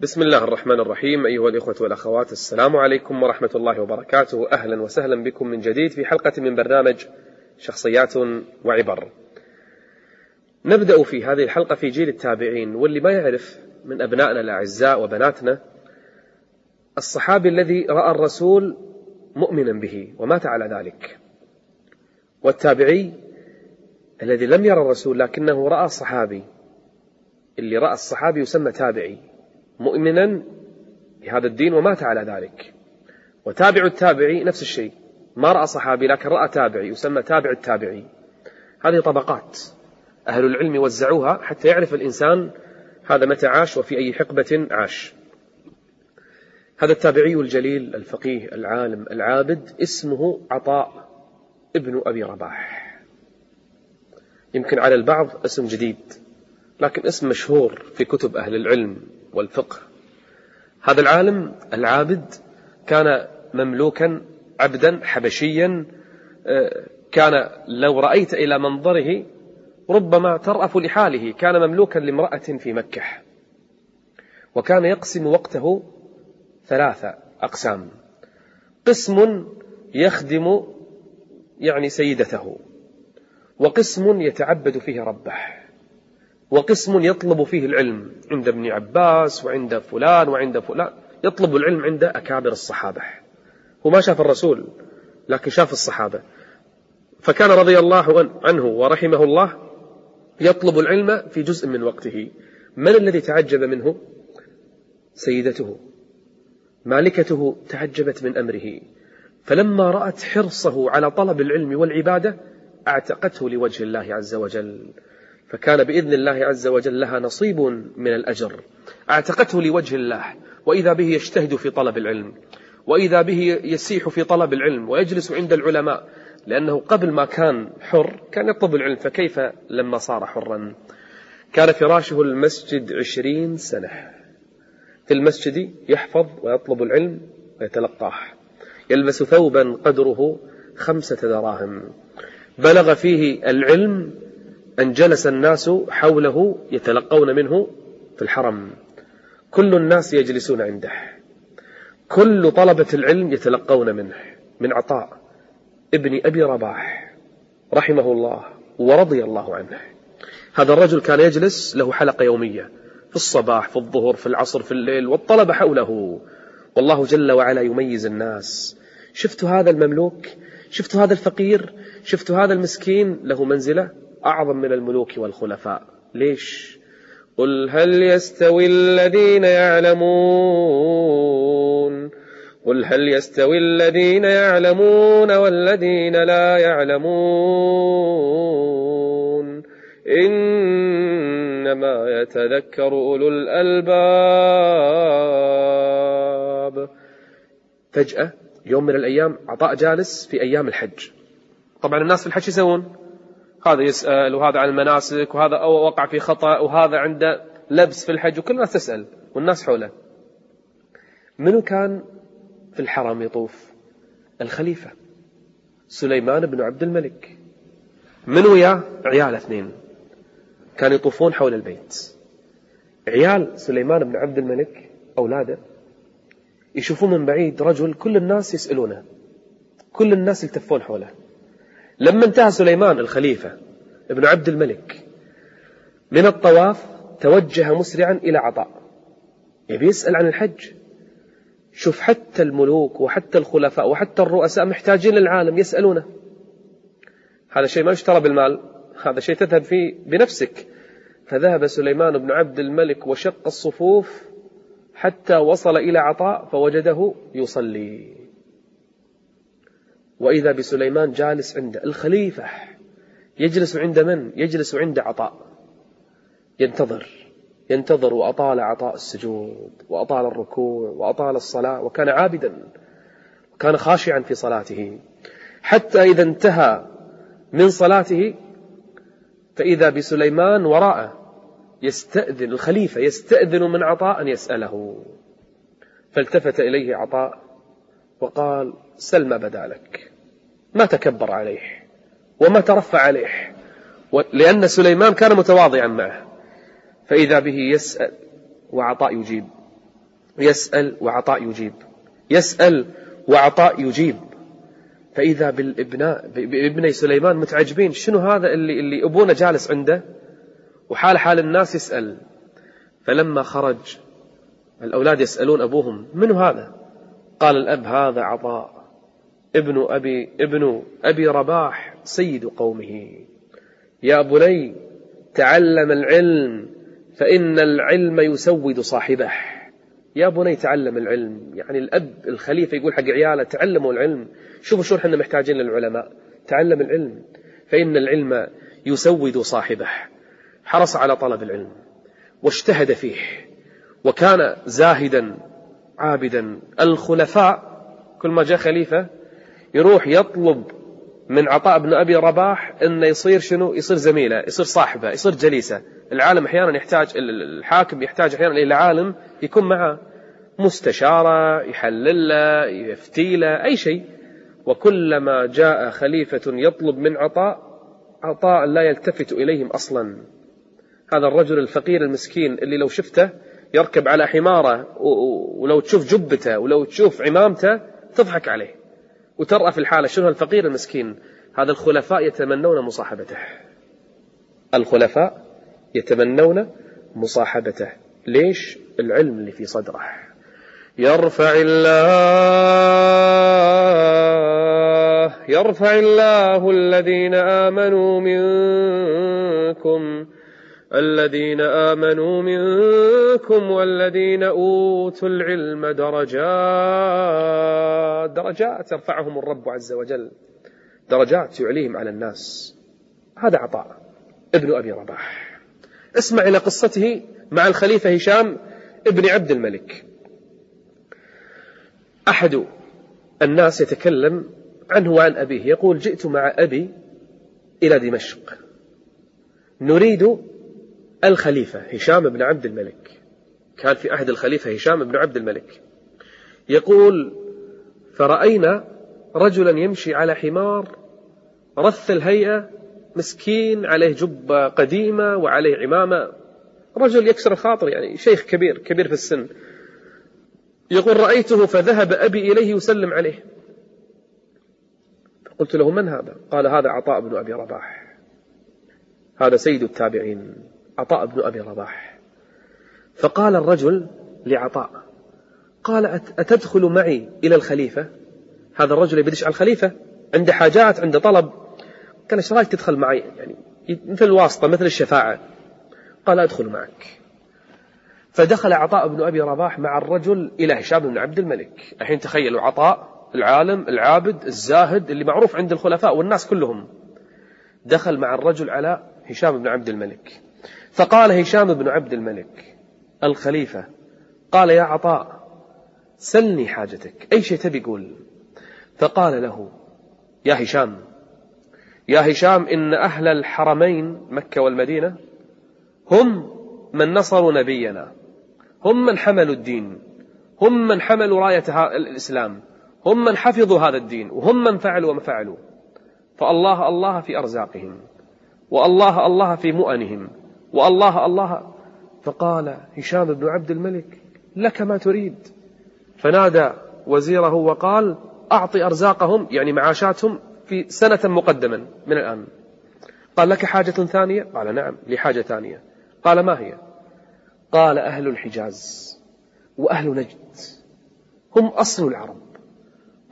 بسم الله الرحمن الرحيم أيها الإخوة والأخوات السلام عليكم ورحمة الله وبركاته. أهلا وسهلا بكم من جديد في حلقة من برنامج شخصيات وعبر. نبدأ في هذه الحلقة في جيل التابعين واللي ما يعرف من أبنائنا الأعزاء وبناتنا الصحابي الذي رأى الرسول مؤمنا به ومات على ذلك. والتابعي الذي لم يرى الرسول لكنه رأى صحابي اللي رأى الصحابي يسمى تابعي. مؤمنا بهذا الدين ومات على ذلك. وتابع التابعي نفس الشيء. ما رأى صحابي لكن رأى تابعي يسمى تابع التابعي. هذه طبقات. أهل العلم وزعوها حتى يعرف الإنسان هذا متى عاش وفي أي حقبة عاش. هذا التابعي الجليل الفقيه العالم العابد اسمه عطاء ابن أبي رباح. يمكن على البعض اسم جديد لكن اسم مشهور في كتب أهل العلم. والفقه. هذا العالم العابد كان مملوكا عبدا حبشيا آه، كان لو رأيت إلى منظره ربما ترأف لحاله. كان مملوكا لامرأة في مكة. وكان يقسم وقته ثلاثة أقسام. قسم يخدم يعني سيدته وقسم يتعبد فيه ربه. وقسم يطلب فيه العلم عند ابن عباس وعند فلان وعند فلان. يطلب العلم عند أكابر الصحابة. هو ما شاف الرسول لكن شاف الصحابة. فكان رضي الله عنه ورحمه الله يطلب العلم في جزء من وقته. من الذي تعجب منه؟ سيدته. مالكته تعجبت من أمره. فلما رأت حرصه على طلب العلم والعبادة أعتقته لوجه الله عز وجل. فكان بإذن الله عز وجل لها نصيب من الأجر. أعتقته لوجه الله وإذا به يجتهد في طلب العلم وإذا به يسيح في طلب العلم ويجلس عند العلماء لأنه قبل ما كان حر كان يطلب العلم فكيف لما صار حرا؟ كان فراشه المسجد عشرين سنة. في المسجد يحفظ ويطلب العلم ويتلقاه. يلبس ثوبا قدره خمسة دراهم. بلغ فيه العلم أن جلس الناس حوله يتلقون منه في الحرم. كل الناس يجلسون عنده. كل طلبة العلم يتلقون منه. من عطاء ابن أبي رباح رحمه الله ورضي الله عنه. هذا الرجل كان يجلس له حلقة يومية. في الصباح في الظهر في العصر في الليل والطلبة حوله. والله جل وعلا يميز الناس. شفت هذا المملوك؟ شفت هذا الفقير؟ شفت هذا المسكين؟ له منزلة. أعظم من الملوك والخلفاء. ليش؟ قل هل يستوي الذين يعلمون؟ قل هل يستوي الذين يعلمون والذين لا يعلمون؟ إنما يتذكر أولو الألباب. فجأة يوم من الأيام عطاء جالس في أيام الحج. طبعا الناس في الحج يسوون؟ هذا يسأل وهذا عن المناسك وهذا أو وقع في خطأ وهذا عنده لبس في الحج وكل الناس تسأل والناس حوله. منو كان في الحرم يطوف؟ الخليفة سليمان بن عبد الملك. من وياه عيال اثنين. كانوا يطوفون حول البيت. عيال سليمان بن عبد الملك أولاده يشوفون من بعيد رجل كل الناس يسألونه. كل الناس يلتفون حوله. لما انتهى سليمان الخليفة ابن عبد الملك من الطواف توجه مسرعا إلى عطاء. يبي يسأل عن الحج. شوف حتى الملوك وحتى الخلفاء وحتى الرؤساء محتاجين للعالم يسألونه. هذا شيء ما يشترى بالمال. هذا شيء تذهب فيه بنفسك. فذهب سليمان بن عبد الملك وشق الصفوف حتى وصل إلى عطاء فوجده يصلي. وإذا بسليمان جالس عند الخليفة يجلس عند من؟ يجلس عند عطاء. ينتظر. ينتظر وأطال عطاء السجود وأطال الركوع وأطال الصلاة وكان عابدا. وكان خاشعا في صلاته. حتى إذا انتهى من صلاته فإذا بسليمان وراءه يستأذن الخليفة يستأذن من عطاء أن يسأله. فالتفت إليه عطاء وقال سل ما بدا لك ما تكبر عليه وما ترفع عليه. لأن سليمان كان متواضعا معه. فإذا به يسأل وعطاء يجيب. يسأل وعطاء يجيب. يسأل وعطاء يجيب. فإذا بالابناء بابني سليمان متعجبين شنو هذا اللي اللي أبونا جالس عنده؟ وحال حال الناس يسأل. فلما خرج الأولاد يسألون أبوهم من هذا؟ قال الأب هذا عطاء. ابن أبي ابن أبي رباح سيد قومه. يا بني تعلم العلم فإن العلم يسود صاحبه. يا بني تعلم العلم. يعني الأب الخليفة يقول حق عياله تعلموا العلم. شوفوا شو إحنا محتاجين للعلماء. تعلم العلم. فإن العلم يسود صاحبه. حرص على طلب العلم. واجتهد فيه. وكان زاهدا عابدا. الخلفاء كل ما جاء خليفة يروح يطلب من عطاء بن أبي رباح أنه يصير شنو؟ يصير زميله يصير صاحبه يصير جليسه. العالم أحيانا يحتاج الحاكم يحتاج أحيانا إلى عالم يكون معه مستشارة يحلل له يفتي له أي شيء. وكلما جاء خليفة يطلب من عطاء عطاء لا يلتفت إليهم أصلا. هذا الرجل الفقير المسكين اللي لو شفته يركب على حماره ولو تشوف جبته ولو تشوف عمامته تضحك عليه. وترأى في الحالة شنو الفقير المسكين؟ هذا الخلفاء يتمنون مصاحبته. الخلفاء يتمنون مصاحبته. ليش؟ العلم اللي في صدره. يرفع الله يرفع الله الذين آمنوا منكم الذين آمنوا منكم والذين أوتوا العلم درجات درجات يرفعهم الرب عز وجل. درجات يعليهم على الناس. هذا عطاء. ابن أبي رباح. اسمع إلى قصته مع الخليفة هشام ابن عبد الملك. أحد الناس يتكلم عنه وعن أبيه. يقول جئت مع أبي إلى دمشق. نريد الخليفة هشام بن عبد الملك. كان في عهد الخليفة هشام بن عبد الملك. يقول فرأينا رجلا يمشي على حمار رث الهيئة مسكين عليه جبة قديمة وعليه عمامة. رجل يكسر الخاطر يعني شيخ كبير كبير في السن. يقول رأيته فذهب أبي إليه يسلم عليه. قلت له من هذا؟ قال هذا عطاء بن أبي رباح. هذا سيد التابعين. عطاء بن أبي رباح. فقال الرجل لعطاء قال أتدخل معي إلى الخليفة؟ هذا الرجل يبدش على الخليفة عنده حاجات عنده طلب. قال إيش رأيك تدخل معي؟ يعني مثل الواسطة مثل الشفاعة. قال أدخل معك. فدخل عطاء بن أبي رباح مع الرجل إلى هشام بن عبد الملك. الحين تخيلوا عطاء العالم العابد الزاهد اللي معروف عند الخلفاء والناس كلهم. دخل مع الرجل على هشام بن عبد الملك. فقال هشام بن عبد الملك الخليفة قال يا عطاء سلني حاجتك أي شيء تبي قول. فقال له يا هشام يا هشام إن أهل الحرمين مكة والمدينة هم من نصروا نبينا هم من حملوا الدين هم من حملوا راية الإسلام هم من حفظوا هذا الدين وهم من فعلوا وما فعلوا. فالله الله في أرزاقهم والله الله في مؤنهم. والله الله. فقال هشام بن عبد الملك لك ما تريد. فنادى وزيره وقال أعطي أرزاقهم يعني معاشاتهم في سنة مقدما من الآن. قال لك حاجة ثانية؟ قال نعم لي حاجة ثانية. قال ما هي؟ قال أهل الحجاز وأهل نجد. هم أصل العرب.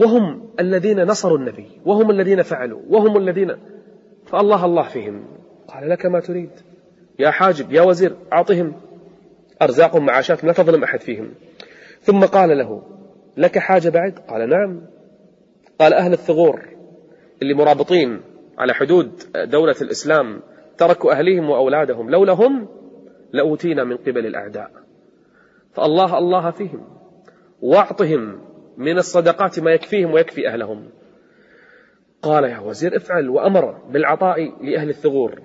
وهم الذين نصروا النبي وهم الذين فعلوا وهم الذين فالله الله فيهم. قال لك ما تريد. يا حاجب يا وزير أعطهم أرزاقهم معاشاتهم لا تظلم أحد فيهم. ثم قال له لك حاجة بعد؟ قال نعم. قال أهل الثغور اللي مرابطين على حدود دولة الإسلام تركوا أهليهم وأولادهم لولا هم لأوتينا من قبل الأعداء. فالله الله فيهم واعطهم من الصدقات ما يكفيهم ويكفي أهلهم. قال يا وزير افعل وأمر بالعطاء لأهل الثغور.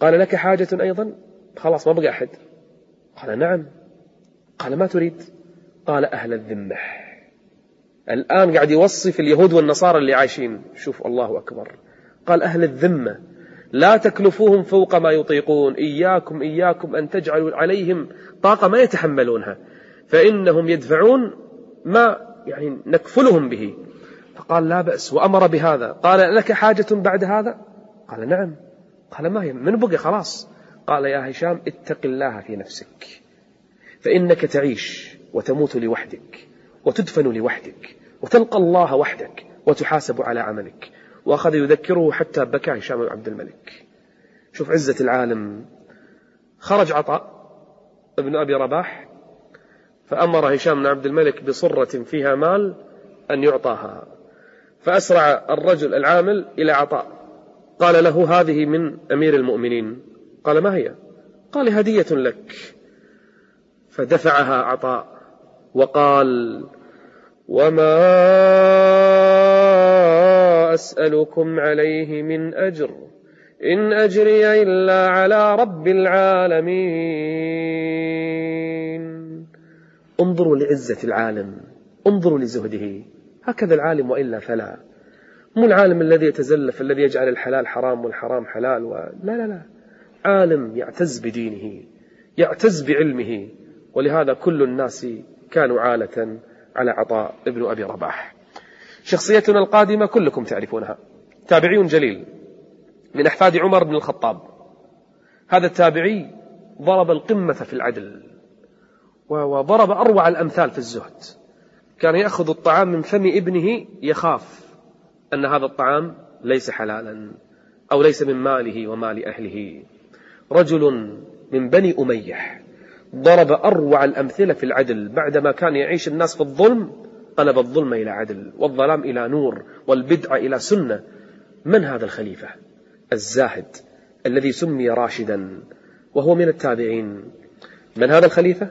قال لك حاجة أيضا؟ خلاص ما بقى أحد. قال نعم. قال ما تريد؟ قال أهل الذمة. الآن قاعد يوصف اليهود والنصارى اللي عايشين. شوف الله أكبر. قال أهل الذمة لا تكلفوهم فوق ما يطيقون. إياكم إياكم أن تجعلوا عليهم طاقة ما يتحملونها. فإنهم يدفعون ما يعني نكفلهم به. فقال لا بأس وأمر بهذا. قال لك حاجة بعد هذا؟ قال نعم. قال ما هي من بقي خلاص. قال يا هشام اتق الله في نفسك. فإنك تعيش وتموت لوحدك وتدفن لوحدك وتلقى الله وحدك وتحاسب على عملك. وأخذ يذكره حتى بكى هشام بن عبد الملك. شوف عزة العالم. خرج عطاء ابن أبي رباح فأمر هشام بن عبد الملك بصرة فيها مال أن يعطاها. فأسرع الرجل العامل إلى عطاء. قال له هذه من أمير المؤمنين. قال ما هي؟ قال هدية لك. فدفعها عطاء وقال وما أسألكم عليه من أجر إن أجري إلا على رب العالمين. انظروا لعزة العالم انظروا لزهده هكذا العالم وإلا فلا. مو العالم الذي يتزلف الذي يجعل الحلال حرام والحرام حلال و... لا لا لا. عالم يعتز بدينه يعتز بعلمه. ولهذا كل الناس كانوا عالة على عطاء ابن أبي رباح. شخصيتنا القادمة كلكم تعرفونها. تابعي جليل من أحفاد عمر بن الخطاب. هذا التابعي ضرب القمة في العدل وضرب أروع الأمثال في الزهد. كان يأخذ الطعام من فم ابنه يخاف. أن هذا الطعام ليس حلالا أو ليس من ماله ومال أهله. رجل من بني أميح ضرب أروع الأمثلة في العدل. بعدما كان يعيش الناس في الظلم قلب الظلم إلى عدل والظلام إلى نور والبدعة إلى سنة. من هذا الخليفة؟ الزاهد الذي سمي راشدا وهو من التابعين. من هذا الخليفة؟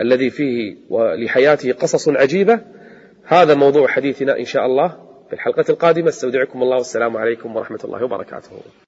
الذي فيه ولحياته قصص عجيبة. هذا موضوع حديثنا إن شاء الله. في الحلقة القادمة. استودعكم الله والسلام عليكم ورحمة الله وبركاته.